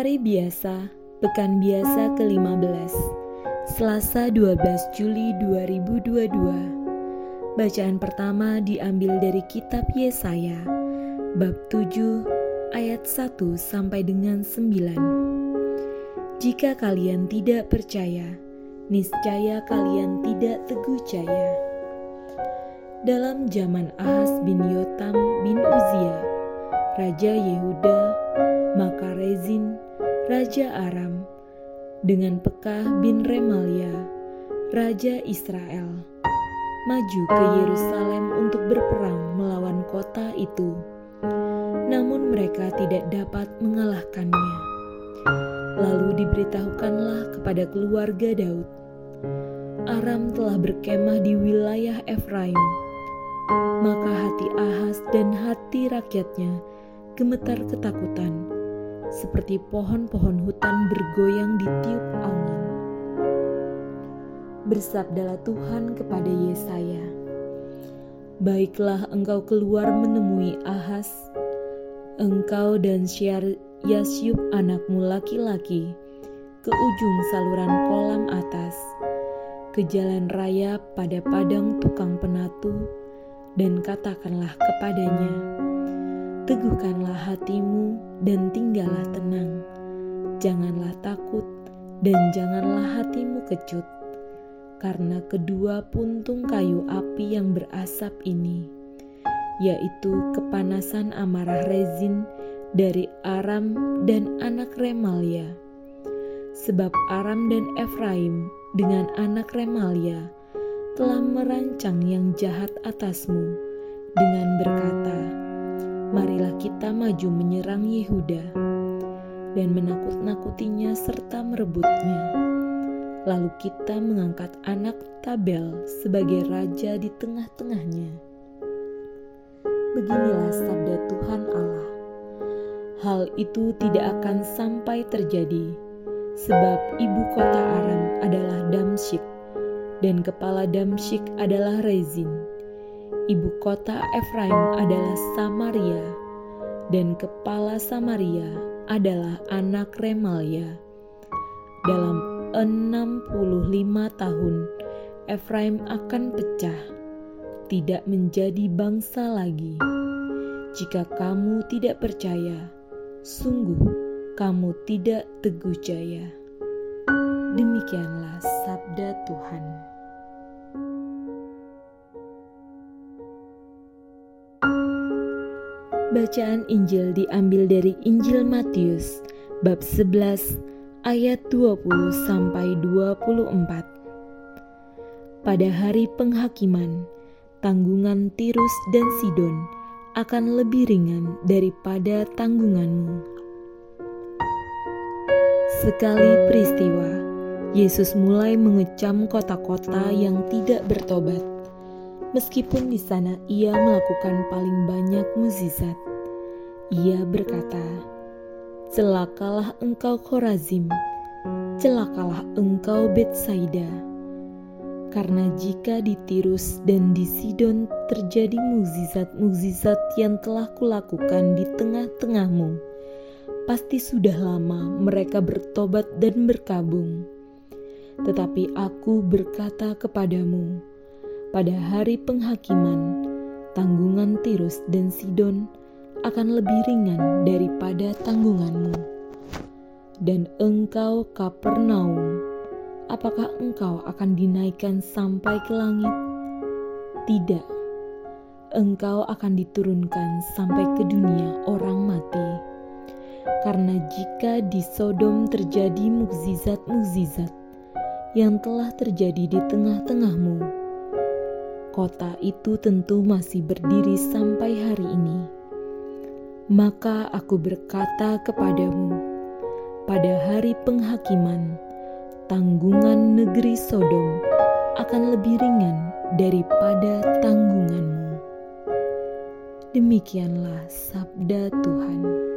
Hari biasa, pekan biasa ke-15, Selasa 12 Juli 2022. Bacaan pertama diambil dari kitab Yesaya, bab 7 ayat 1 sampai dengan 9. Jika kalian tidak percaya, niscaya kalian tidak teguh jaya. Dalam zaman Ahas bin Yotam bin Uzia, Raja Yehuda, maka Rezin, Raja Aram, dengan Pekah bin Remalia, Raja Israel, maju ke Yerusalem untuk berperang melawan kota itu. Namun mereka tidak dapat mengalahkannya. Lalu diberitahukanlah kepada keluarga Daud, Aram telah berkemah di wilayah Efraim. Maka hati Ahas dan hati rakyatnya gemetar ketakutan, seperti pohon-pohon hutan bergoyang di tiup angin. Bersabdalah Tuhan kepada Yesaya, Baiklah engkau keluar menemui Ahas, engkau dan Syar Yasyub anakmu laki-laki, ke ujung saluran kolam atas, ke jalan raya pada padang tukang penatu, dan katakanlah kepadanya, Teguhkanlah hatimu dan tinggallah tenang, janganlah takut dan janganlah hatimu kecut, karena kedua puntung kayu api yang berasap ini, yaitu kepanasan amarah rezin dari Aram dan anak Remalia. Sebab Aram dan Efraim dengan anak Remalia telah merancang yang jahat atasmu dengan berkata, Marilah kita maju menyerang Yehuda dan menakut-nakutinya serta merebutnya. Lalu kita mengangkat anak Tabel sebagai raja di tengah-tengahnya. Beginilah sabda Tuhan Allah. Hal itu tidak akan sampai terjadi, sebab ibu kota Aram adalah Damsyik, dan kepala Damsyik adalah Rezin. Ibu kota Efraim adalah Samaria, dan kepala Samaria adalah anak Remalia. Dalam 65 tahun, Efraim akan pecah, tidak menjadi bangsa lagi. Jika kamu tidak percaya, sungguh kamu tidak teguh jaya. Demikianlah sabda Tuhan. Bacaan Injil diambil dari Injil Matius bab 11 ayat 20 sampai 24. Pada hari penghakiman, tanggungan Tirus dan Sidon akan lebih ringan daripada tanggunganmu. Sekali peristiwa, Yesus mulai mengecam kota-kota yang tidak bertobat. Meskipun di sana ia melakukan paling banyak mukjizat, ia berkata, "Celakalah engkau Khorazim, celakalah engkau Betsaida." Karena jika di Tirus dan di Sidon terjadi mukjizat-mukjizat yang telah kulakukan di tengah-tengahmu, pasti sudah lama mereka bertobat dan berkabung. Tetapi aku berkata kepadamu, pada hari penghakiman, tanggungan Tirus dan Sidon akan lebih ringan daripada tanggunganmu. Dan engkau Kapernaum, apakah engkau akan dinaikkan sampai ke langit? Tidak, engkau akan diturunkan sampai ke dunia orang mati. Karena jika di Sodom terjadi mukjizat-mukjizat yang telah terjadi di tengah-tengahmu, kota itu tentu masih berdiri sampai hari ini. Maka aku berkata kepadamu, pada hari penghakiman, tanggungan negeri Sodom akan lebih ringan daripada tanggunganmu. Demikianlah sabda Tuhan.